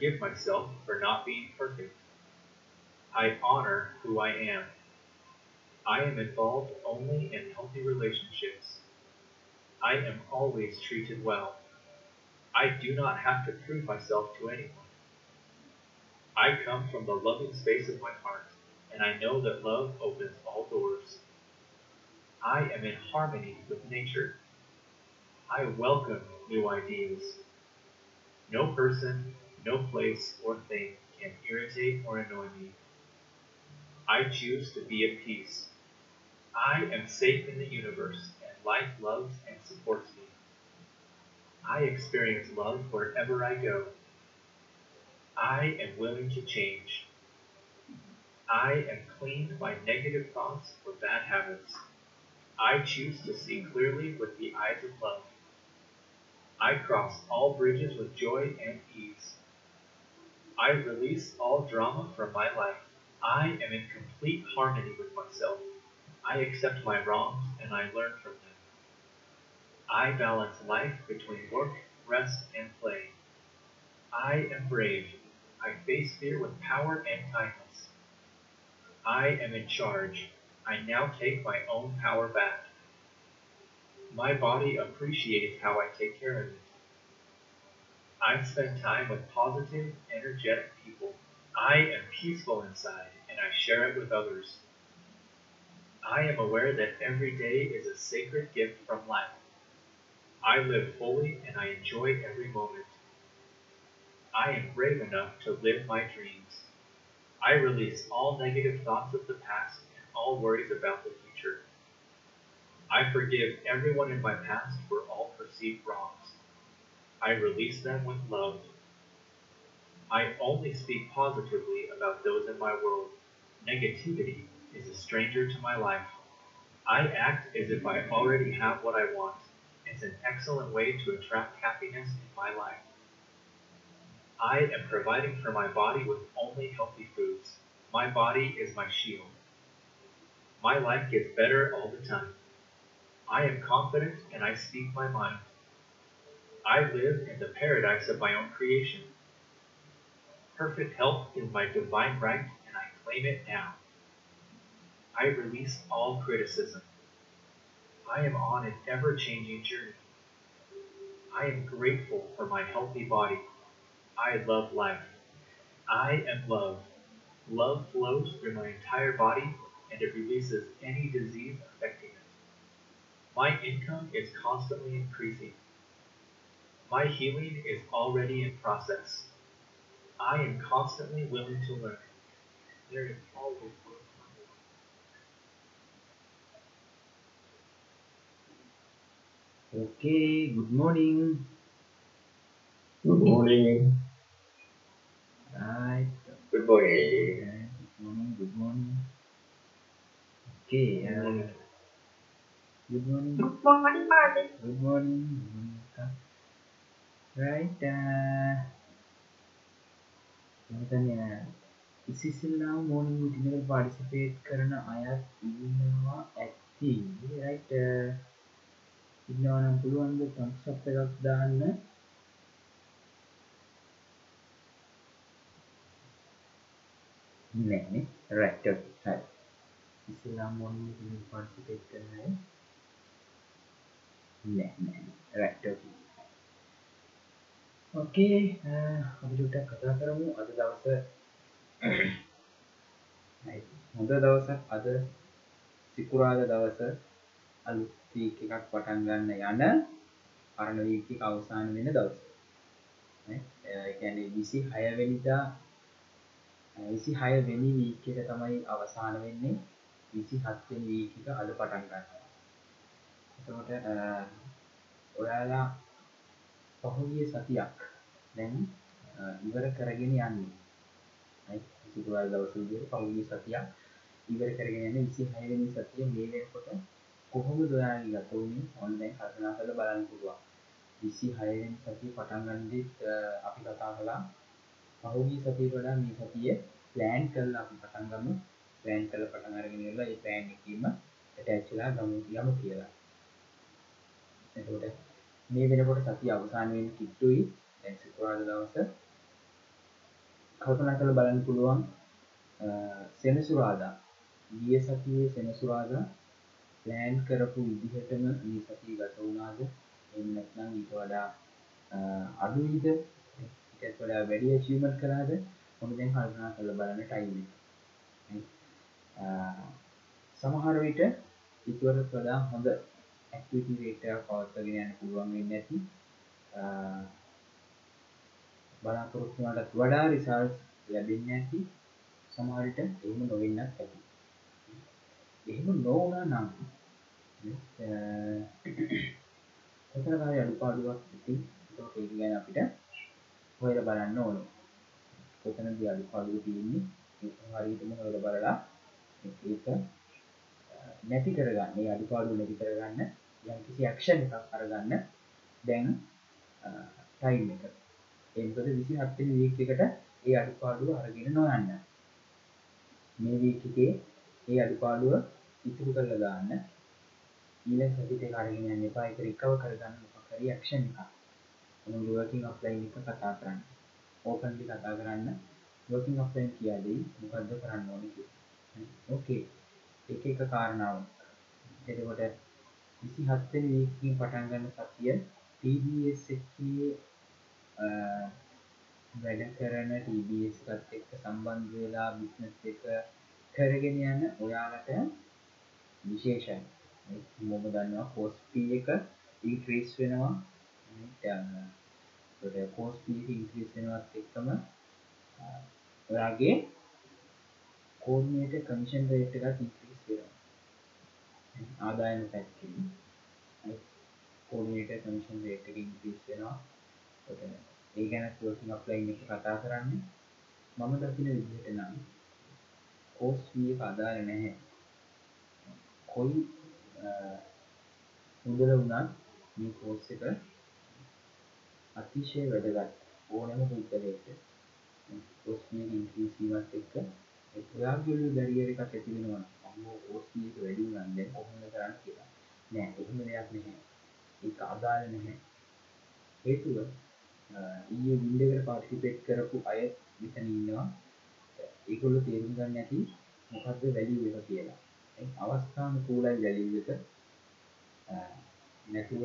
forgive myself for not being perfect. I honor who I am. I am involved only in healthy relationships. I am always treated well. I do not have to prove myself to anyone. I come from the loving space of my heart, and I know that love opens all doors. I am in harmony with nature. I welcome new ideas. No person, no place or thing can irritate or annoy me. I choose to be at peace. I am safe in the universe, and life loves and supports me. I experience love wherever I go. I am willing to change. I am cleaned by negative thoughts or bad habits. I choose to see clearly with the eyes of love. I cross all bridges with joy and ease. I release all drama from my life. I am in complete harmony with myself. I accept my wrongs and I learn from them. I balance life between work, rest, and play. I am brave. I face fear with power and kindness. I am in charge. I now take my own power back. My body appreciates how I take care of it. I spend time with positive, energetic people. I am peaceful inside and I share it with others. I am aware that every day is a sacred gift from life. I live fully and I enjoy every moment. I am brave enough to live my dreams. I release all negative thoughts of the past and all worries about the future. I forgive everyone in my past for all perceived wrongs. I release them with love. I only speak positively about those in my world. Negativity is a stranger to my life. I act as if I already have what I want. It's an excellent way to attract happiness in my life. I am providing for my body with only healthy foods. My body is my shield. My life gets better all the time. I am confident and I speak my mind. I live in the paradise of my own creation. Perfect health is my divine right and I claim it now. I release all criticism. I am on an ever changing journey. I am grateful for my healthy body. I love life. I am love. Love flows through my entire body and it releases any disease affecting it. My income is constantly increasing. My healing is already in process. I am constantly willing to learn. There is always work for me. Okay, good morning. Good morning. Right. Good morning. Yeah, good morning, good morning. Okay, uh, good morning. Good morning, Martin. Good morning. good morning, Akka. Right. Uh, මතන ඉසිසිල්ලාම මෝනිින් මිටිනක පාඩිසිපේට් කරන අයත් ඉන්නවා ඇත්ති. Right uh, ඉන්නවනම් පුළුවන්ද තම්සප් එකක් දාන්න? නෑනේ right හරි ඉස්ලාම් මෝනිින් මිටිනක පාඩිසිපේට් කරන අය? නෑ නෑ රයිට ඕකේ අපි චුට්ටක් කතා කරමු. අද දවස හොඳ දවසක්. අද සිකුරාද දවස. අලුත් වීක් එකක් පටන් ගන්න යන පරණ වීක් එක අවසාන වෙන දවස. නේ? ඒ කියන්නේ 26 වෙනිදා 26 වෙනි වීක් එක තමයි අවසාන වෙන්නේ. 27 වෙනි වීක් එක අද පටන් ගන්නවා. එතකොට අ, ඔයාලා පහුගිය සතියක් දැන් අ, ඉවර කරගෙන යන්නේ right? සිකුරාදා දවසේ විදිහට පහුගිය සතියක් ඉවර කරගෙන යන 26 වෙනි සතිය මේ වෙනකොට කොහොමද ඔයාලගේ ගත වුනේ? ඔන්න දැන් කල්පනා කරලා බලන්න පුළුවන්. 26 වෙනි සතිය පටන් ගන්නදිත් අ, අපි කතා කළා පහුගිය සතියට වඩා මේ සතිය ප්ලෑන් කරලා අපි පටන් ගමු. ප්ලෑන් කරලා පටන් අරගෙන ඉවරලා ඒ ප්ලෑන් එකකින්ම ඇටච් වෙලා ගමු යමු කියලා. එතකොට මේ වෙනකොට සතිය අවසාන වෙන්න කිට්ටුයි. දැන් සිකුරාදා දවස කල්පනා කළ බලන්න පුළුවන් සෙනසුරාදා ගිය සතියේ සෙනසුරාදා ප්ලෑන් කරපු විදිහටම මේ සතිය ගත වුණාද? එන්නත්නම් ඊට වඩා අඩුයිද? ඉටත් වඩා වැඩි චීමට කරාද හොඳ දැන් කල්පනා කළ බලන්න ටයිම සමහර විට ඉතුවරත් වඩා හොඳ ඇක්විටි රේට පවත්වගෙන යන්න පුළුවන් වෙන්න ඇති බලාපොරොත්තුවටත් වඩා රිසල්ස් ලැබෙන්න ඇති සමහරිට එහෙම නොවෙන්නත් ඇති. එහෙම නොවනා නම් එතරකාරය අඩුපාඩුවක් ඉති ඒ ගැන අපිට හොයල බලන්න ඕනේ. කොතනද අඩුපාඩුව තියන්නේ හරිටම හොයල බලලා ඒක නැති කරගන්න. ඒ අඩුපාඩු නැති කරගන්න යම් කිසි ඇක්ෂන් එකක් අරගන්න දැන් ටයිම් එක. එකද විසි හත්තෙන වීක් එකට ඒ අඩුපාඩුව අරගෙන නොයන්න. මේ වීකගේ ඒ අඩුපාඩුව ඉතුරු කරල දාන්න. ඊල සතිත කාරගෙන යන්න එපා. එක රිකව කරගන්න මොකරි ක්ෂණ එක වර්කින් අප්ලයින් එක කතා කරන්න. ඕපන්ලි කතා කරන්න. වර්කින් අප්ලයින් කියාදී මොකක්ද කරන්න ඕනි ඕකේ එක එක කාරණාව එතකොට විසි හත්තෙන් වීකින් පටන්ගන්න සතිය TBS එකේ වැඩ කරන TBS එකත් එක්ක සම්බන්ධ වෙලා බිස්නස් එක කරගෙන යන්න ඔයාලට විශේෂයි. මොම දන්නවා පෝස්පී එක ඉන්ක්‍රීස් වෙනවා. පෝස්පී ඉන්ක්‍රීස් වෙනවත් එක්කම ඔයාගේ කෝර්නයට කමිෂන් රේට් එකත් ඉන්ක්‍රීස් වෙනවා. ආදායම පැත්කින් කෝර්නයට කමිෂන් රේට් එක ඉන්ක්‍රීස් වෙනවා. ඒ ගැන ලෝසින් අප්ලයින් එක කතා කරන්න. මම දකින විදිහට නම් කෝස් විය අදාල නැහැ. කොයි මුදල වුණත් මේ කෝස් එක අතිශය වැදගත් ඕනම පුද්ගලයට පොස්මිය ඉන්ක්‍රීසීමත් එක්ක ඔයාගල බැරිියර එකක් ඇතිවෙනවා අම්ම ඕස්මියක වැඩි වන්ද කොහොම කරන්න කියලා. නෑ එහෙම දෙයක් නැහැ. ඒ අදාල නැහැ. හේතුව ඊය විින්ඩකට පාටිපෙට් කරපු අය විතන ඉන්නවා. ඒකොල්ල තේරුම් ගන්න ඇති මොකක්ද වැලි එක කියලා. අවස්ථාන කූලයි වැලික නැතුව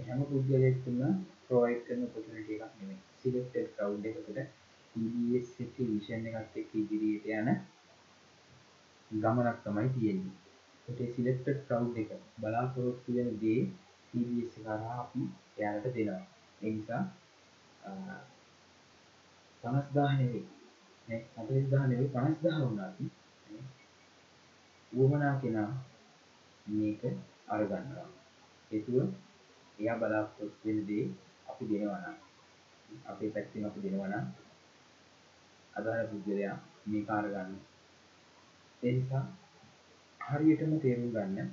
හැම පුද්ගලයක්තුම ප්‍රෝයි් කරන පොටනට එකක් නෙම සිලෙක්ට කව් එකට ට විෂණ එකත් එක් ඉදිරියට යන ගමනක් තමයි තියෙන්නේ. ට සිලෙක්ට කව් එක බලාපොරොත්තු වෙන දේ TBS කරා අපි එයාලට දෙනවා. එනිසා පනස්දාහනෙවේ අපදාහනෙවේ පනස්දා වුණාති වුවමනා කෙනා මේක අරගන්නවා. එතුව එයා බලාපොරොත් වෙන දේ අපි දෙනවනම් අපේ පැත්තිම අපි දෙනවනම් අදාළ පුද්ගලයා මේ කාරගන්න එනිසා හරියටම තේරුම් ගන්න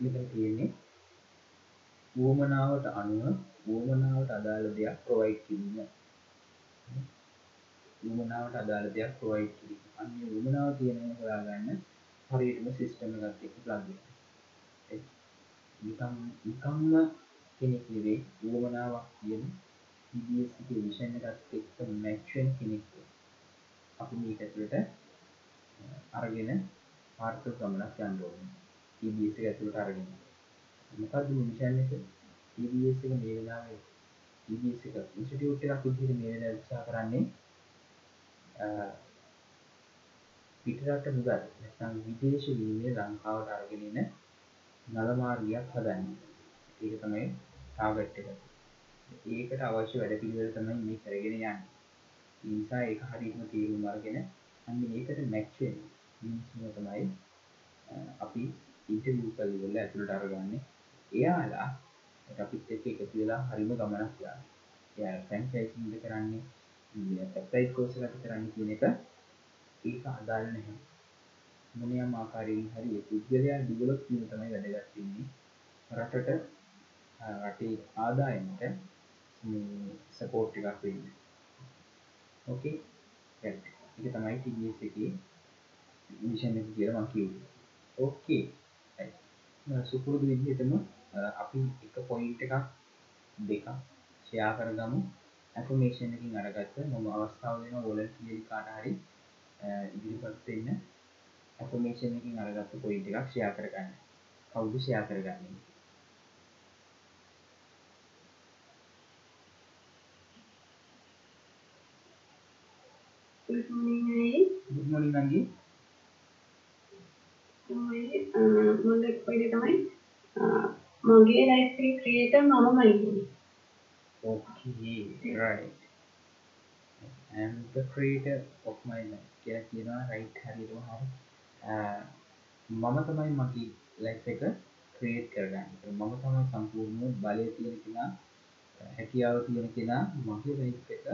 මෙතන තියෙන්නේ වුවමනාවට අනුව වුවමනාවට අදාළ දෙයක් ප්‍රොවයි් කිරීම. වුවමනාවට අදාළ දෙයක් ප්‍රොවයි් කිරීම. අන්න වුවමනාව කියන හොයාගන්න හරියටම සිිස්ටම ගත් එක ප්ලග නිකම් නිකම්ම කෙනෙක් නෙවේ වුවමනාවක් කියන ඉබස්ක විෂණ එකත් එක්ක මැක්ෂන් කෙනෙක් අපි මේක ඇතුළට අරගෙන පාර්ථ ගමනක් යන්ඩෝන ඉබස ඇතුළට අරගෙන. මොකක්ද මිෂන් එක? ඉබස් එක මේ වෙලාවේ ඉබස් එක ඉන්ස්ටියුට් එකක් විදිහට මේ වෙලාව උත්සාහ කරන්නේ පිටරට මුදල් නැත්නම් විදේශ විනිමය ලංකාවට අරගෙන එන නල මාර්ගයක් හදන්න. ඒක තමයි ටාගට් එක. ඒකට අවශ්‍ය වැඩ පිළිවෙල තමයි මේ කරගෙන යන්නේ. ඒ නිසා ඒක හරියටම තේරුම් අරගෙන අන්න ඒකට මැච් වෙන මිනිස්සුම තමයි අපි ඉන්ටර්වියු කරලා ඇතුළට අරගන්නේ. එයාලා අපිත් එක්ක එකතු වෙලා හරිම ගමනක් යනවා. එයා ෆ්‍රැන්චයිසිං එක කරන්නේ සැප්‍රයිස් කෝස් එකක් කරන්නේ කියන එක ඒක අදාළ නැහැ. මොනියම් ආකාරයෙන් හරි ඒ පුද්ගලයා ඩිවලොප් වීම තමයි වැදගත් වෙන්නේ. රටට රටේ ආදායමට සපෝට් එකක් වෙන්නේ. ඕකේ. ඒක තමයි TBS එකේ මිෂන් එක කියලා මම කිව්වේ. ඕකේ. සුපුරුදු විදිහටම අපි එක පොයින්ට් එකක් දෙකක් ෂෙයා කරගමු ඇෆර්මේෂන් එකකින් අරගත්ත මම අවස්ථාව දෙනවා වොලන්ටියර් කාට හරි අ, ඉදිරිපත් වෙන්න ඇෆර්මේෂන් එකකින් අරගත්ත පොයින්ට් එකක් ෂෙයා කරගන්න. කවුද ෂෙයා කරගන්නේ? Good morning, Aid. good morning නංගි. තමයි මගේ කොයිද තමයි මගේ ලයිෆ් එකේ ක්‍රියේටර් මමමයි කියන්නේ. Okay, right. I am the creator of my life. කියලා කියනවා right හරියටම හරි. අ, මම තමයි මගේ life එක create කරගන්නේ. මම තමයි සම්පූර්ණ බලය තියෙන කෙනා, හැකියාව තියෙන කෙනා මගේ life එක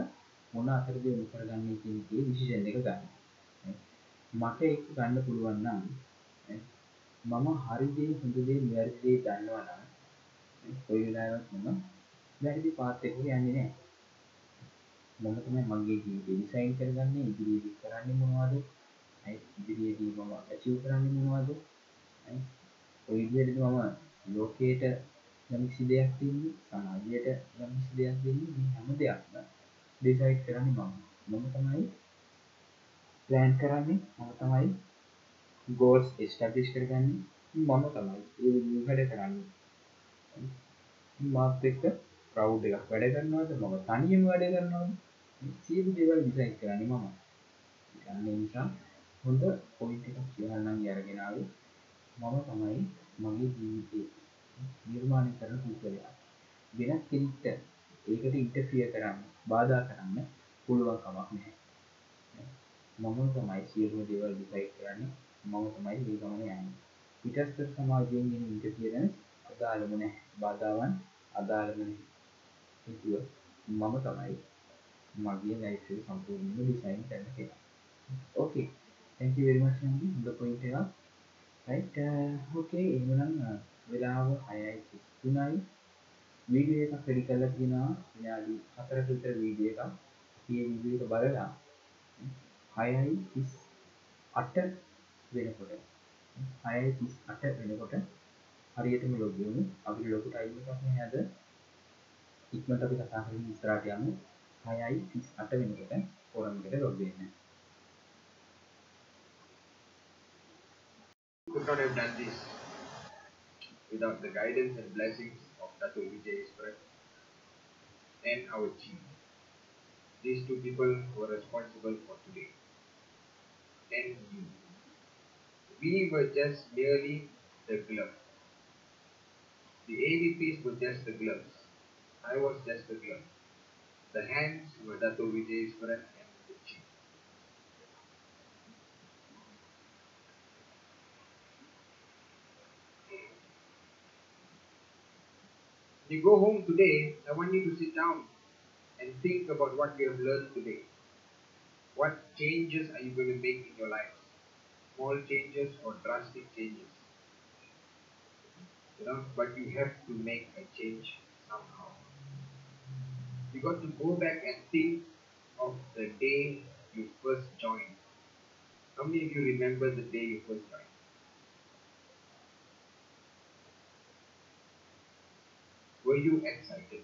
මොන අතරද යොමු කරගන්නේ කියන එකේ decision එක ගන්න. මට ඒක ගන්න පුළුවන් නම් ඈ, මම හරි දේ හොඳ දේ නිවැරදි දේ දන්නවා නම් ඈ, කොයි වෙලාවෙත් මම වැරදි පාත් එකක යන්නේ නැහැ. මම තමයි මගේ ජීවිතේ ඩිසයින් කරගන්නේ ඉදිරියේදී කරන්නේ මොනවද? අයි ඉදිරියේදී මම ඇචීව් කරන්නේ මොනවද? අයි ඔය විදිහට මම ලෝකයට යම්කිසි දෙයක් දෙන්නේ සමාජයට යම්කිසි දෙයක් දෙන්නේ මේ හැම දෙයක්ම ඩිසයිඩ් කරන්නේ මම. මම තමයි ප්ලෑන් කරන්නේ මම තමයි ගෝල්ස් එස්ටැබ්ලිෂ් කරගන්නේ මම තමයි ඒ විදිහට වැඩ කරන්නේ. මාත් එක්ක ක්‍රවුඩ් එකක් වැඩ කරනවද මම තනියම වැඩ කරනවද මේ සියලු දේවල් ඩිසයිඩ් කරන්නේ මම. අන්න ඒ නිසා හොඳ පොයින්ට් එකක් කියලා නම් අරගෙන ආවේ මම තමයි මගේ ජීවිතේ නිර්මාණය කරන පුද්ගලයා. වෙනත් කෙනෙක්ට ඒකට ඉන්ටර්ෆියර් කරන්න, බාධා කරන්න පුළුවන් කමක් නැහැ. මම තමයි සියලුම දේවල් ඩිසයිඩ් කරන්නේ. මම තමයි මේ ගමන යන්නේ. පිටස්තර සමාජයෙන් එන ඉන්ටර්ෆියරන්ස් අදාළම නැහැ. බාධාවන් අදාළම නැහැ. හේතුව මම තමයි මගේ ලයිෆ් එක සම්පූර්ණයෙන්ම ඩිසයින් කරන කෙනා. ඕකේ. thank you very much නංගි. හොඳ පොයින්ට් එකක්. right ඕකේ එහෙනම් අ, වෙලාව 6:33යි. වීඩියෝ එකක් රෙඩි කරලා තියෙනවා විනාඩි 4ක විතර වීඩියෝ එකක්. මේ වීඩියෝ එක බලලා 6:38 වෙනකොට 6:38 වෙනකොට හරියටම ලොග් වෙමු. අපිට ලොකු ටයිම් එකක් නැහැ අද. ඉක්මනට අපි කතා කරමු ඉස්සරහට යමු. 6:38 වෙනකොට ෆෝරම් එකට ලොග් වෙන්න. could not have done this without the guidance and blessings of Dato Vijay Express and our team. These two people were responsible for today. And you. We were just merely the glove. The AVPs were just the gloves. I was just the glove. The hands were Dato Vijay Express and the chief. When you go home today, I want you to sit down and think about what you have learned today. What changes are you going to make in your life? Small changes or drastic changes? You know, but you have to make a change somehow. You got to go back and think of the day you first joined. How many of you remember the day you first joined? Were you excited?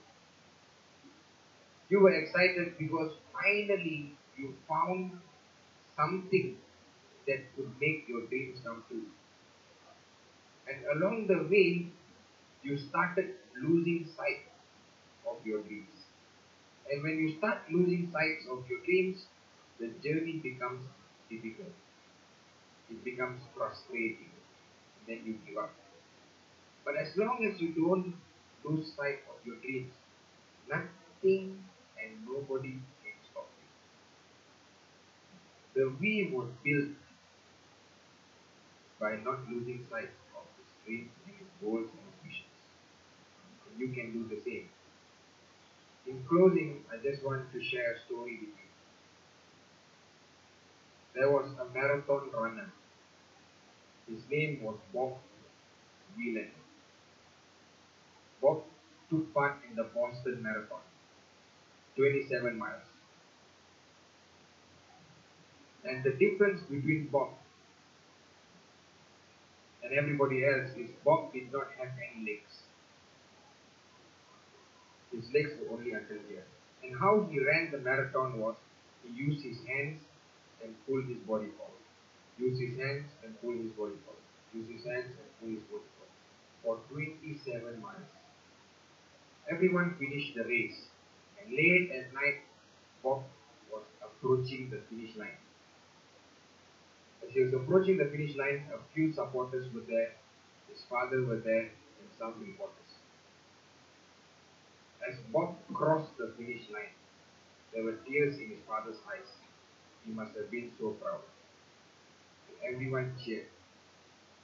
You were excited because finally you found something that could make your dreams come true. And along the way, you started losing sight of your dreams. And when you start losing sight of your dreams, the journey becomes difficult. It becomes frustrating. Then you give up. But as long as you don't lose sight of your dreams, nothing and nobody can stop you. The we was built by not losing sight goals and ambitions. And you can do the same. In closing, I just want to share a story with you. There was a marathon runner. His name was Bob Whelan. Bob took part in the Boston Marathon, 27 miles. And the difference between Bob and everybody else is Bob did not have any legs. His legs were only until here. And how he ran the marathon was he used his hands and pulled his body forward. Use his hands and pull his body forward. Use his hands and pull his body forward. For 27 miles. Everyone finished the race. And late at night, Bob was approaching the finish line. As he was approaching the finish line, a few supporters were there, his father was there, and some reporters. As Bob crossed the finish line, there were tears in his father's eyes. He must have been so proud. Everyone cheered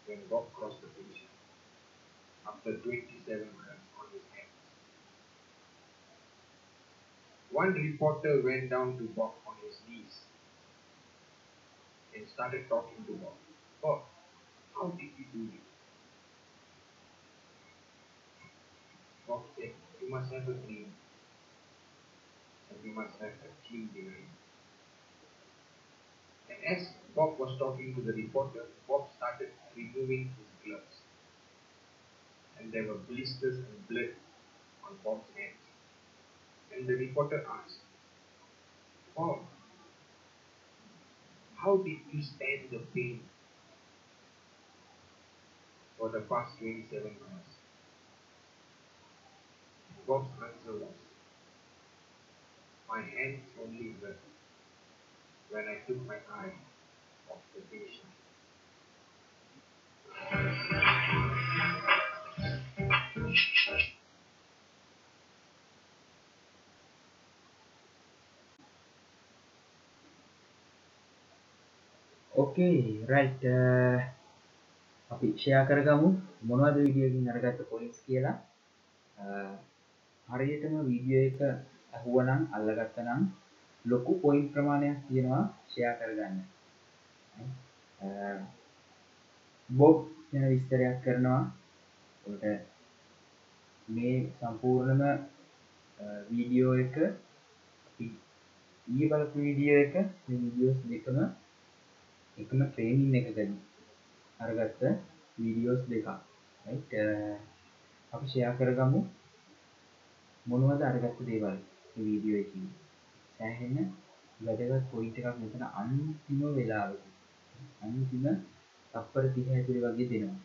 when Bob crossed the finish line after 27 miles on his hands. One reporter went down to Bob on his knees and started talking to Bob. Oh, Bob, how did you do it? Bob said, You must have a dream. And you must have a team behind. And as Bob was talking to the reporter, Bob started removing his gloves. And there were blisters and blood on Bob's hands. And the reporter asked, Bob, how did you stand the pain for the past 27 hours? Bob's answer was, My hands only hurt when I took my eye off the finish line. Okay right uh, අපි share කරගමු මොනවද විඩියකින් අරගත්ත points කියලා. අ, හරියටම video එක ඇහුවනම් අල්ලගත්ත නම් ලොකු පොයින්් ප්‍රමාණයක් තියෙනවා ෂයා කරගන්න. අ, බොබ් යන විස්තරයක් කරනවා. ඔට මේ සම්පූර්ණම uh, වීඩියෝ එක අපි ඊ බලපු වීඩියෝ එක විඩියෝස් දෙකම එකම ට්‍රේනින් එකකදී අරගත්ත වීඩියෝස් දෙකක්. right? අ, අපි ෂයා කරගමු මොනවද අරගත්ත දේවල් වීඩියෝ එක. සෑහෙන්න වැදගත් පොයින්ට එකක් මෙතන අන්තිම වෙලාවක අන්තිම තප්පර තිහ ඇතුළි වගේ දෙනවා.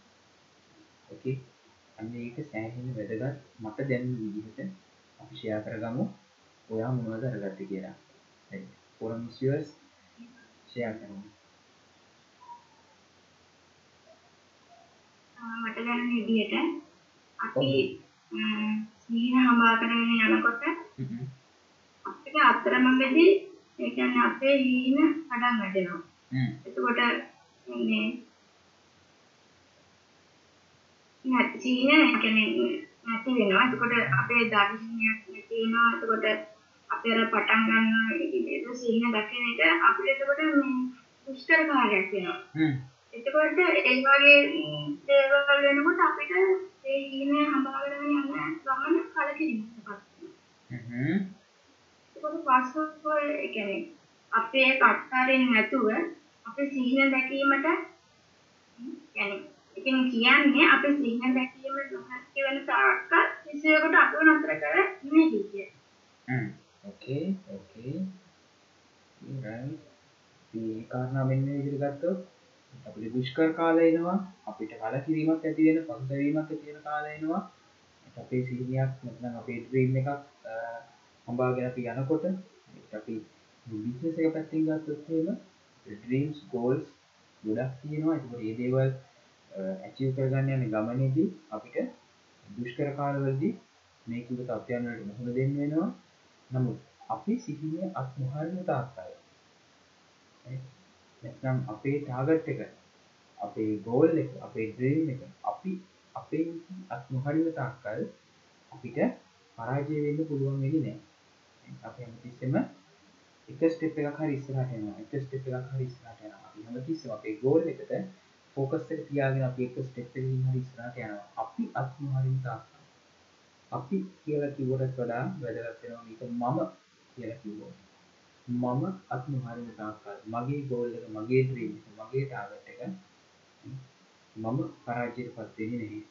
ඕකේ අන්න ඒක සෑහෙන්න වැදගත් මට දැන් විදිහට අපි ෂයා කරගමු ඔයා මොනවද අරගත්ත කියලා. පොරමිසිස් ෂයා කරමු. මට දැනෙන විදිහට අපි සීන හඹා කරගෙන යනකොට අපිට අතරමඟදී ඒ කියන්නේ අපේ හීන පටන්. හ්ම් එතකොට මේ නැති සීන ඒ කියන්නේ නැති වෙනවා. එතකොට අපේ දර්ශනයක් නැති වෙනවා. එතකොට අපේ අර පටන් ගන්න ඒ සීන දකින එක අපිට එතකොට මේ දුෂ්කර කාර්යයක් වෙනවා. හ්ම් එතකොට ඒ වගේ දේවල් වෙනකොට අපිට ඒ ඊනේ හඹාගෙන යන ගමන කලකිරීමකට පත් වෙනවා. හ්ම් ඒකට පස්සෙ ඒ කියන්නේ අපේ කට්ටරින් නැතුව අපේ සිහින දැකීමට يعني ඉතින් කියන්නේ අපේ සිහින දැකීම නොහැකි වෙන තාක්කල් කිසියකට අපව නතර කර නෙමෙයි කිය. හ්ම් ඕකේ ඕකේ right මේ කාරණා මෙන්න මේ විදිහට ගත්තොත් අපිට දුෂ්කර කාලය එනවා අපිට කලකිරීමක් ඇති වෙන පසුතැවීමක් ඇති වෙන කාලය එනවා. අපේ සිහිනයක් නැත්නම් අපේ ඩ්‍රීම් එකක් අ, හඹාගෙන අපි යනකොට ඒත් අපි බිස්නස් එක පැත්තෙන් ගත්තොත් එහෙම ඩ්‍රීම්ස් ගෝල්ස් ගොඩක් තියෙනවා. ඒකෝට මේ දේවල් ඇචීව් කරගන්න යන ගමනේදී අපිට දුෂ්කර කාලවලදී මේ කිව්ව තත්ත්වයන් වලට මුහුණ දෙන්න වෙනවා. නමුත් අපි සිහිනය අත්මුහරින තාක්කල්. නැත්නම් අපේ ටාගට් එක අපේ ගෝල් එක අපේ ඩ්‍රීම් එක අපි අපේ අත්මුහරින තාක්කල් අපිට පරාජය වෙන්න පුළුවන් වෙන්නේ නෑ අප හැමතිස්සෙම එක ස්ටෙප් එකක් හරි ඉස්සරහට යනවා එක ස්ටෙප් එකක් හරි ඉස්සරහට යනවා. අපි හැමතිස්සෙම අපේ ගෝල් එකට ෆෝකස් එක තියාගෙන අපි එක ස්ටෙප් එකකින් හරි ඉස්සරහට යනවා. අපි අත්මුහරින තාක්කල්. අපි කියලා කිව්වට වඩා වැදගත් වෙනවා මේක මම කියලා කිව්වොත්. මම අත්මුහරින තාක්කල්. මගේ ගෝල් එක මගේ ඩ්‍රීම් එක මගේ ටාගට් එක මම පරාජයට පත් වෙන්නේ නැහැ.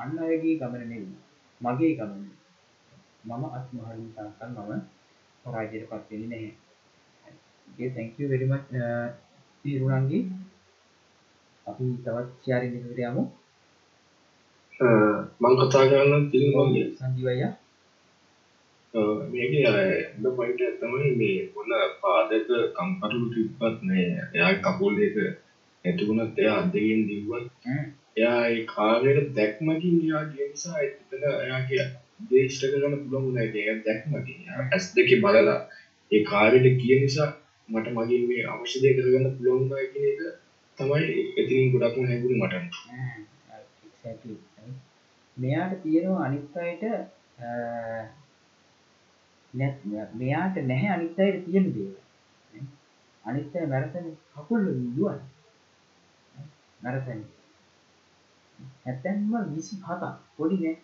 අන්න අයගේ ගමන නෙවෙයි. මගේ ගමන මම අත්මහරින් තාක්කල් මම පරාජයට පත්වෙනි නැහැ. තැංකව වෙරිමත් තීරුණන්ගේ. අපි තවත් ශාරින් එකකට යමු. මං කතා කරන්න තිල්මගේ සංජීවය මේක එන්න පයිට ඇතමයි මේ ඔන්න පාදක කම්පටලු තිබ්බත් නෑ එයා කපුල් එක ඇතිවුණත් එයා අදගෙන් දිව්වත් එයා ඒ කාරයට දැක්මකින් එයා ගේනිසා එතන එයාගේ දේශ්ට කරන්න පුළුවන් ඒ දැක්මකින්. ඇස් දෙක බලලා ඒ කාරයට කිය නිසා මට මගින් මේ අවශ්‍යදය කරගන්න පුළුවන් කියන එක තමයි එතිනින් ගොඩක්ම හැගුණ මට මෙයාට තියෙනවා අනිත් අයට මෙයාට නැහැ අනිත් අයට තියෙන දේවල්. අනිත් අය මැරතන කකුල් දුවන් මැරතන ඇත්තැන්ම විසි හතා පොඩි නෑ?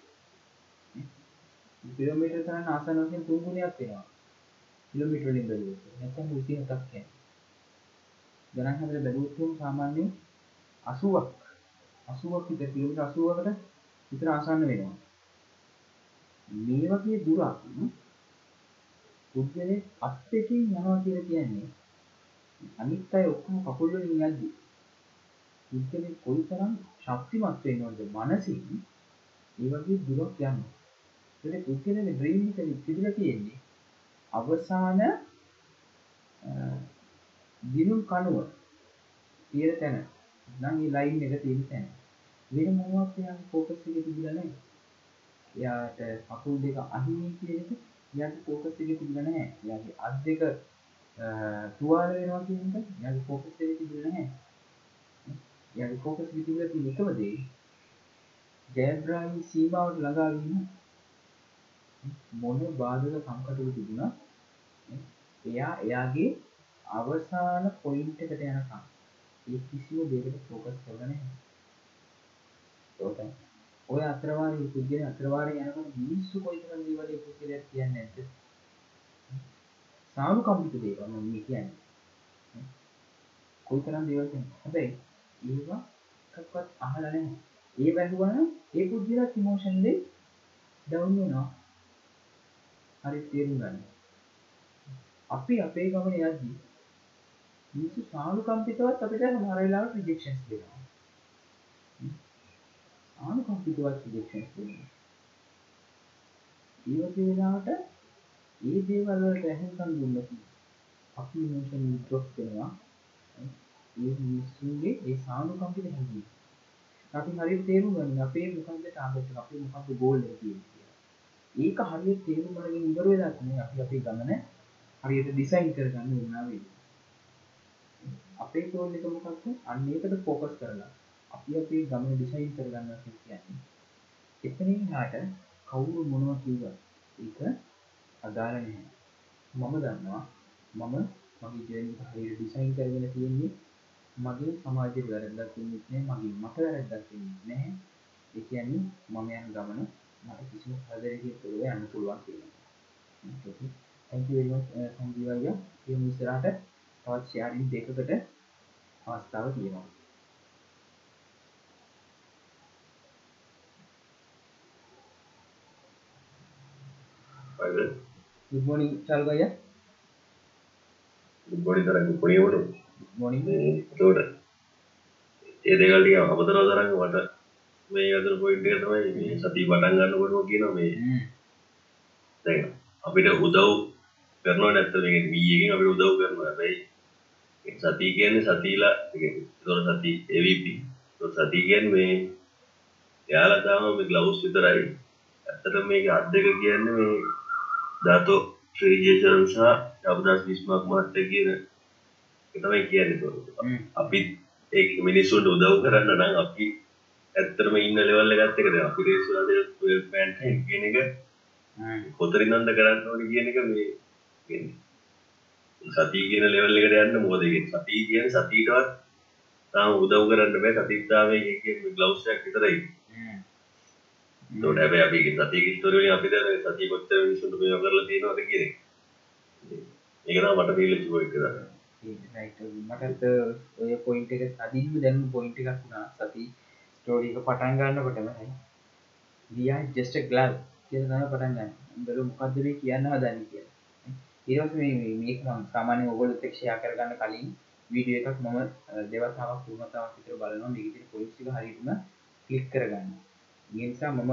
කිලෝමීටර් තරන්න ආසන වශයෙන් තුන් ගුණයක් වෙනවා. කිලෝමීටර් වලින් බැලුවොත්. නැත්නම් 27ක් කියන්නේ. ගණන් හදලා බැලුවොත් උන් සාමාන්‍යයෙන් 80ක් 80ක් විතර කිලෝමීටර් 80කට විතර ආසන්න වෙනවා. මේ වගේ දුරක් පුද්ගලයෙක් අත් දෙකෙන් යනවා කියලා කියන්නේ අනිත් අය ඔක්කොම කකුල් වලින් යද්දි පුද්ගලයෙක් කොයිතරම් ශක්තිමත් වෙනවද මනසින් ඒ වගේ දුරක් යනවා. ඒකේ පුද්ගලයාගේ ඩ්‍රීම් එක තිබිලා තියෙන්නේ අවසාන දිනුම් කනුව තියෙන තැන නම් ඒ ලයින් එක තියෙන තැන වෙන මොනවත් එයාගේ ફોකස් එකේ තිබිලා නැහැ. එයාට කකුල් දෙක අහිමි කියන එක එයාගේ ෆෝකස් එකේ තිබුණේ නැහැ. එයාගේ අත් දෙක තුවාල වෙනවා කියන එක එයාගේ ෆෝකස් එකේ තිබුණේ නැහැ. එයාගේ ෆෝකස් එකේ තිබුණේ තියෙන එකම දේ ජයග්‍රාහී සීමාවට ළඟා වීම මොන බාධක සංකටවල තිබුණා එයා එයාගේ අවසාන පොයින්ට් එකට යනකම් ඒ කිසිම දෙයකට ફોකස් කරලා නැහැ. ඒකයි ඔය අතරවාරයේ පුද්ගලයා අතරවාරයේ යනකොට මිනිස්සු කොයිතරම් දේවල් ඒ පුද්ගලයාට කියන්නේ නැද්ද? සානුකම්පිත දේවල් මම මේ කියන්නේ. කොයිතරම් දේවල් කියන්නේ. හැබැයි ඒවා එකක්වත් අහලා නැහැ. ඒ වැහුවම ඒ පුද්ගලයා ඉමෝෂනලි ඩවුන් වෙනවා. හරි තේරුම් ගන්න. අපි අපේ ගමන යද්දී මිනිස්සු සානුකම්පිතවත් අපිට සමහර වෙලාවට රිජෙක්ෂන්ස් දෙනවා. ආනුකම්පිතවත් රිජෙක්ෂන්ස් දෙනවා. ඒ වගේ වෙලාවට ඒ දේවල් වලට ඇහෙන්කම් දුන්නොත් අපි ඉමෝෂනල් ඩ්‍රොප් වෙනවා. ඒ මිනිස්සුන්ගේ ඒ සානුකම්පිත හැඟීම්. අපි හරියට තේරුම් ගන්න අපේ මොකක්ද ටාගට් එක අපේ මොකක්ද ගෝල් එක කියන්නේ. ඒක හරියට තේරුම් ගන්න ඉවර වෙලා තමයි අපි අපේ ගමන හරියට ඩිසයින් කරගන්න උනා වෙන්නේ. අපේ ගෝල් එක මොකක්ද? අන්න ඒකට ફોකස් කරලා අපි අපේ ගමන ඩිසයින් කරගන්නවා කියන්නේ. එතනින් එහාට කවුරු මොනවා කිව්වත් ඒක අදාළ නැහැ. මම දන්නවා මම මගේ ජර්නි එක හරියට ඩිසයින් කරගෙන තියෙන්නේ මගේ සමාජයේ වැරද්දක් වෙන්නේ නැහැ මගේ මට වැරද්දක් වෙන්නේ නැහැ. ඒ කියන්නේ මම යන ගමන මට කිසිම කරදරයකින් තොරව යන්න පුළුවන් කියලා. okay thank you very much Sanjeewa අයියා. මේ ඉස්සරහට තවත් ෂෙයාරින් දෙකකට අවස්ථාව තියෙනවා. Good morning අයියා. good morning තරංග පොඩි වුණු. good morning. ඒකට ඒ දෙකල් ටික අමතරව තරංග මට මේ අතර පොයින්ට් එක තමයි මේ සතිය පටන් ගන්නකොටම කියනවා මේ දැන් අපිට උදව් කරනවා නැත්නම් මී එකෙන් අපිට උදව් කරනවා. හැබැයි සතිය කියන්නේ සතියලා ඒතොර සතිය AVP ඒතොර සතිය කියන්නේ මේ එයාලා තාම මේ ග්ලව්ස් විතරයි. ඇත්තටම මේක අත් දෙක කියන්නේ මේ ධාතෝ ෆ්‍රීජේෂන් සහ ඩබ්දාස් බිස්මාක් මහත්තයා කියන තමයි කියන්නේ අපි ඒ මිනිස්සුන්ට උදව් කරන්න නම් අපි ඇත්තටම ඉන්න ලෙවල් එකත් එක දැන් අපි රේස් වලදී 12 පෑන්ට් කියන එක කොතරින්ද කරන්න ඕනේ කියන එක මේ සතිය කියන ලෙවල් එකට යන්න මොකද ඒ සතිය කියන්නේ සතියටවත් තාම උදව් කරන්න බෑ. සතිත්තාවේ කියන්නේ ග්ලව්ස් එකක් විතරයි ඒකට හැබැයි අපි සතිය ස්ටෝරි වලින් අපි දැන් සතිය කොච්චර මිනිස්සුන්ට මේව කරලා තියෙනවද කියන එක ඒක තමයි මට ෆීල් වෙච්ච පොයින්ට් එක මටත් ඔය පොයින්ට් එක අදින්ම දැනුම පොයින්ට් එකක් වුණා සති ස්ටෝරි එක පටන් ගන්නකොටම we are just a glove කියලා තමයි පටන් ගන්න. උඹල මොකද්ද මේ කියන්න හදන්නේ කියලා. ඊට පස්සේ මේ මේක මම සාමාන්‍යයෙන් ඔයගොල්ලොත් එක්ක ෂෙයා කරගන්න කලින් වීඩියෝ එකක් මම දෙවතාවක් තුන් වතාවක් විතර බලනවා මේකේ තියෙන පොයින්ට්ස් ටික හරියටම ක්ලික් කරගන්න. ඒ නිසා මම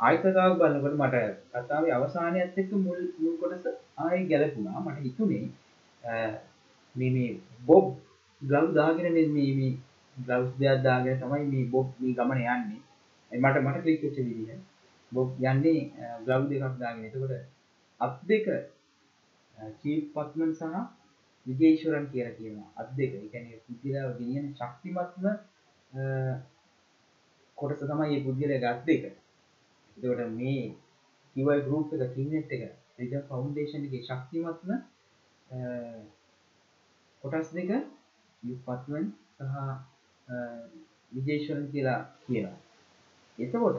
ආයෙත් කතාවක් බලනකොට මට කතාවේ අවසානයත් එක්ක මුල් මුල් කොටස ආයෙ ගැලපුණා. මට හිතුනේ මේ මේ බොබ් ග්ලව් දාගෙන මේ මේ මේ ග්ලව්ස් දෙකක් දාගෙන තමයි මේ බොබ් මේ ගමන යන්නේ. මට මට ක්ලික් වෙච්ච විදිහ. බොබ් යන්නේ ග්ලව් දෙකක් දාගෙන. එතකොට අත් දෙක චීෆ් පත්මන් සහ විජේශ්වරන් කියලා කියනවා. අත් දෙක. ඒ කියන්නේ පුද්ගලයා ගෙනියන ශක්තිමත්ම කොටස තමයි මේ පුද්ගලයාගේ අත් දෙක. එතකොට මේ QI group එක Kingnet එක Freedom Foundation එකේ ශක්තිමත්ම කොටස් දෙක යුපත්මන් සහ විජේශ්වරන් කියලා කියනවා. එතකොට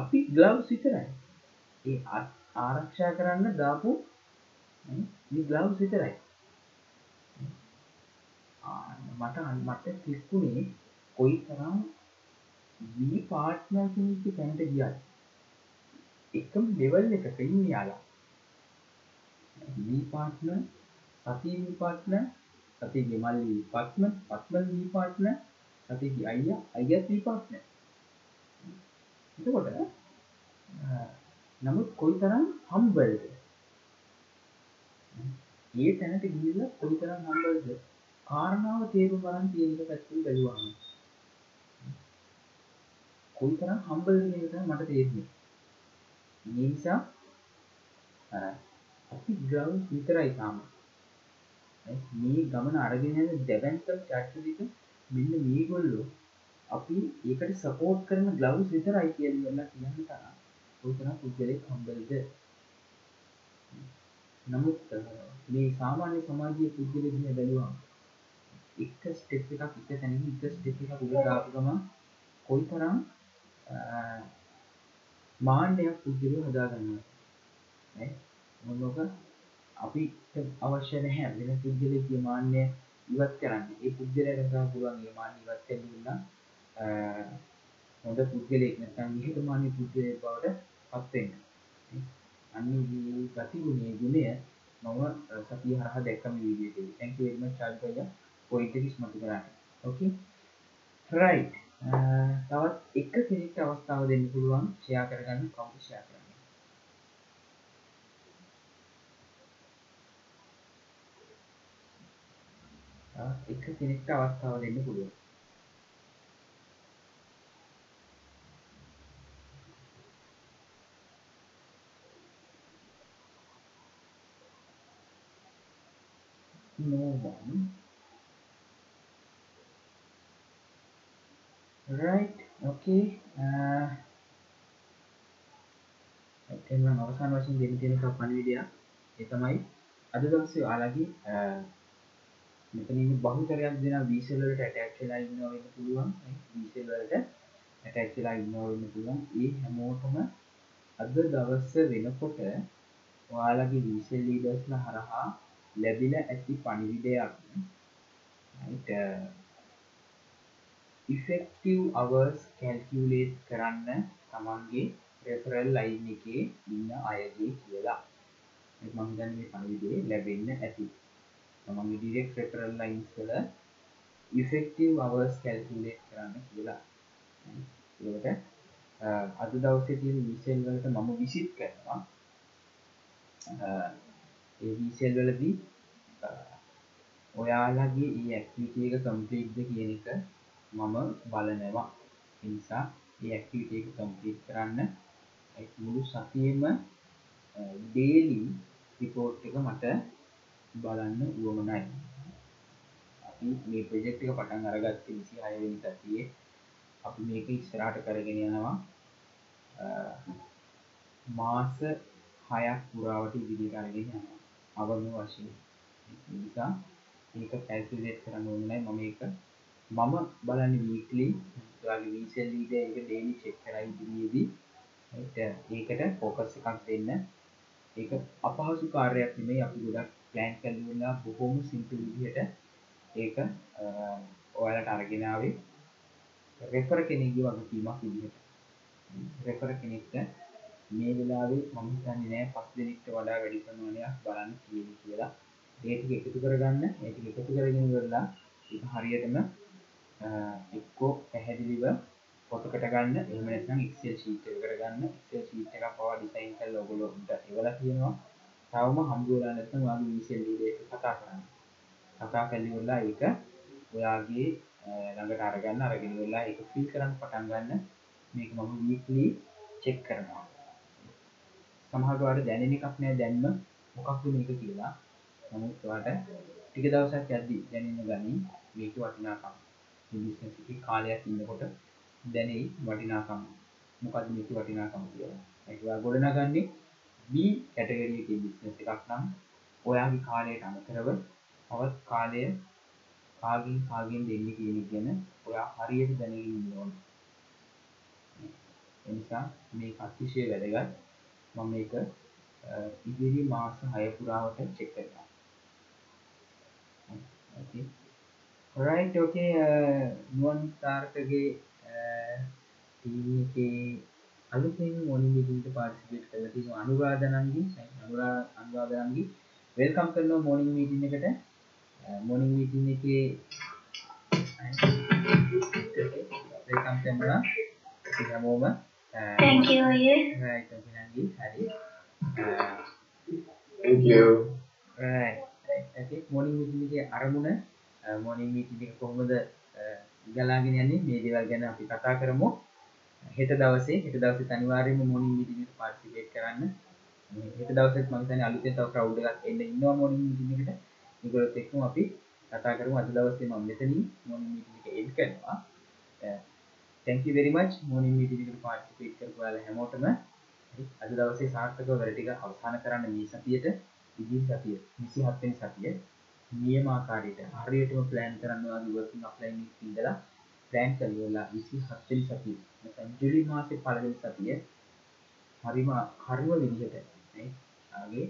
අපි ග්ලව්ස් විතරයි. ඒ ආරක්ෂා කරන්න දාපු මේ ග්ලව්ස් විතරයි. මට මට කිස්කුණේ කොයි තරම් වී පාර්ට්නර් කෙනෙක්ගේ තැනට ගියත් එකම ලෙවල් එකක ඉන්නේ යාලා. වී පාර්ට්නර් සතිය වී පාර්ට්නර් සතියගේ මල්ලි වී පාර්ට්නර් පත්මන් වී පාර්ට්නර් සතියගේ අයියා අයියාත් වී පාර්ට්නර්. එතකොට නමුත් කොයිතරම් හම්බල්ද ඒ තැනට ගිහිල්ලා කොයිතරම් හම්බල්ද කාරණාව තේරුම් ගන්න තියෙන එක පැත්තෙන් බැලුවාම කොයිතරම් හම්බල්ද කියන එක මට තේරෙන්නේ. මේ නිසා අපි ග්‍රවුන්ඩ් විතරයි තාම. මේ ගමන අරගෙන යන දෙවන්තම් චර්චරික මෙන්න මේගොල්ලෝ අපි ඒකට සපෝට් කරන ග්ලව්ස් විතරයි කියලා කියන්න තරම් කොයිතරම් පුද්ගලෙක් හම්බල්ද නමුත් මේ සාමාන්‍ය සමාජයේ පුද්ගලෙක් දිහා බැලුවම එක ස්ටෙප් එකක් එක තැනකින් එක ස්ටෙප් එකක් උඩට ආපු ගමන් කොයිතරම් මාන්නයක් පුද්ගලයෝ හදාගන්නවා නේ මොනක අපිට අවශ්‍ය නැහැ වෙන පුද්ගලයෙක්ගේ මාන්නය ඉවත් කරන්න. ඒ පුද්ගලයාට තමයි පුළුවන් මේ මාන්නය ඉවත් කරන්න හොඳ පුද්ගලයෙක් නැත්නම් නිහතමානී පුද්ගලයෙක් බවට පත් වෙන්න. අන්නේ මේ ගතිගුණයේ ගුණය මම සතිය හරහා දැක්ක මේ වීඩියෝ එකේදී. thank you very much චාල්කය පොයින්ට් එක ඉස්මතු කරන්න. okay right තවත් එක කෙනෙක්ට අවස්ථාව දෙන්න පුළුවන්. ෂෙයා කරගන්න කවුද ෂෙයා කරන්නේ එක කෙනෙක්ට අවස්ථාව දෙන්න පුළුවන්. no one right okay uh, එනම් අවසාන වශයෙන් දෙන්න තියෙන පණිවිඩයක් ඒ තමයි අද දවසේ ඔයාලගේ මෙතන ඉන්න බහුතරයක් දෙනා වීසල් වලට ඇටැච් වෙලා ඉන්නවා වෙන්න පුළුවන්. වීසල් වලට ඇටැච් වෙලා ඉන්නවා වෙන්න පුළුවන්. ඒ හැමෝටම අද දවස වෙනකොට ඔයාලගේ වීසල් ලීඩර්ස්ලා හරහා ලැබිලා ඇති පණිවිඩයක්. right effective hours calculate කරන්න තමන්ගේ referral line එකේ ඉන්න අයගේ කියලා. මම හිතන්නේ මේ පණිවිඩය ලැබෙන්න ඇති. තමන්ගේ direct referral lines වල effective hours calculate කරන්න කියලා. ඒකට අද දවසේ තියෙන විෂන් වලට මම විසිට් කරනවා. ඒ වීසෙල් වලදී ඔයාලගේ ඒ ඇක්ටිවිටි එක කම්ප්ලීට්ද කියන එක මම බලනවා. ඒ නිසා ඒ ඇක්ටිවිටි එක කම්ප්ලීට් කරන්න. මුළු සතියෙම ඩේලි රිපෝට් එක මට බලන්න උවමනයි අපි මේ ප්‍රොජෙක්ට් එක පටන් අරගත්තේ 26 වෙනි සතියේ අපි මේක ඉස්සරහට කරගෙන යනවා. මාස 6ක් පුරාවට ඉදිරියට අරගෙන යනවා. අවම වශයෙන්. නිසා ඒක කැල්කියුලේට් කරන්න ඕනේ නැහැ මම ඒක මම බලන්නේ වීක්ලි ඔයාගේ වීසල් ලීඩර් එක ඩේලි චෙක් කරයි ඉදිරියේදී. ඒකට ෆෝකස් එකක් දෙන්න. ඒක අපහසු කාර්යයක් නෙමෙයි අපි ගොඩක් ප්ලෑන් කරලා බොහොම සිම්පල් විදිහට ඒක ඔයාලට අරගෙන ආවේ. රෙෆර් කෙනෙක්ගේ වගකීමක් විදිහට. රෙෆර් කෙනෙක්ට මේ වෙලාවේ මම හිතන්නේ නෑ පස් දෙනෙක්ට වඩා වැඩි ප්‍රමාණයක් බලන්න තියෙන්නේ කියලා. ඒ ටික එකතු කරගන්න, ඒ ටික එකතු කරගෙන ඉවරලා ඒක හරියටම අ, එක්කෝ පැහැදිලිව ෆොටෝකට ගන්න එහෙම නැත්නම් Excel sheet එකකට ගන්න Excel sheet එකක් පවා ඩිසයින් කරලා ඔයගොල්ලෝ උන්ට එවලා තියෙනවා. තවම හම්බ වෙලා නැත්නම් ඔයාගේ ඉනිෂියල් ලීඩර් එක කතා කරන්න. කතා කරලා ඉවරලා ඒක ඔයාගේ අ, ළඟට අරගන්න අරගෙන ඉවරලා ඒක ෆිල් කරන්න පටන් ගන්න. මේක මම වීක්ලි චෙක් කරනවා. සමහරට ඔයාලට දැනෙන එකක් නෑ දැන්ම මොකක්ද මේක කියලා. නමුත් ඔයාලට ටික දවසක් යද්දි දැනෙන්න ගනි මේක වටිනාකම. මේ බිස්නස් එකේ කාලයක් ඉන්නකොට දැනෙයි වටිනාකම. මොකද්ද මේකේ වටිනාකම කියලා. ඒක ඔයා ගොඩනගන්නේ B කැටගරි එකේ බිස්නස් එකක් නම් ඔයාගේ කාලයට අමතරව තවත් කාලය කාගෙන් කාගෙන් දෙන්නේ කියන එක ගැන ඔයා හරියට දැනගෙන ඉන්න ඕනේ. ඒ නිසා මේක අතිශය වැදගත්. මම මේක අ, ඉදිරි මාස 6 පුරාවට චෙක් කරනවා. okay okay uh, නුවන් තාරකගේ අලුතෙන් මොනින් පාර්ටිසිපේට් කරලා තියෙන අනුරාධනන්ගේ අනුරා අනුරාධනන්ගේ වෙල්කම් කරනවා මොනින් මීටින් එකට. මොනින් මීටින් එකේ වෙල්කම් ඉතින් හැමෝම thank you අයියේ right okay නංගි හරි. Uh, okay morning meeting එකේ අරමුණ uh, morning meeting එක කොහොමද uh, ගලාගෙන යන්නේ? මේ දේවල් ගැන අපි කතා කරමු. හෙට දවසේ හෙට දවසේ අනිවාර්යයෙන්ම morning meeting එකට participate කරන්න. මේ හෙට දවසෙත් මම හිතන්නේ අලුතෙන් තව crowd එකක් එන්න ඉන්නවා morning meeting එකට ඒගොල්ලොත් එක්කම අපි කතා කරමු. අද දවසේ මම මෙතනින් morning meeting එක end කරනවා. Uh, thank you very much. morning meeting එකට participate කරපු ඔයාලා හැමෝටම. හරි අද දවසේ සාර්ථකව වැඩ ටික අවසන් කරන්න මේ සතියේට ඉදිරි සතිය 27 වෙනි සතිය. නියම ආකාරයට හරියටම plan කරන්න ඔයාගේ working offline එක ඉඳලා plan කරලා 27 වෙනි සතිය නැත්නම් ජූලි මාසේ පළවෙනි සතිය හරිම හරිම විදිහට නේ ආගේ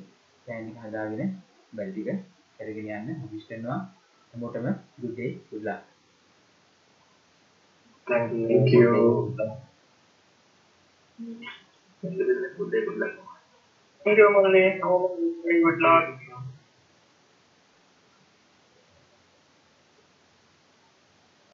plan එක හදාගෙන වැඩ ටික කරගෙන යන්න මම wish කරනවා හැමෝටම good day good luck thank you thank you Thank you, Murali. Good luck.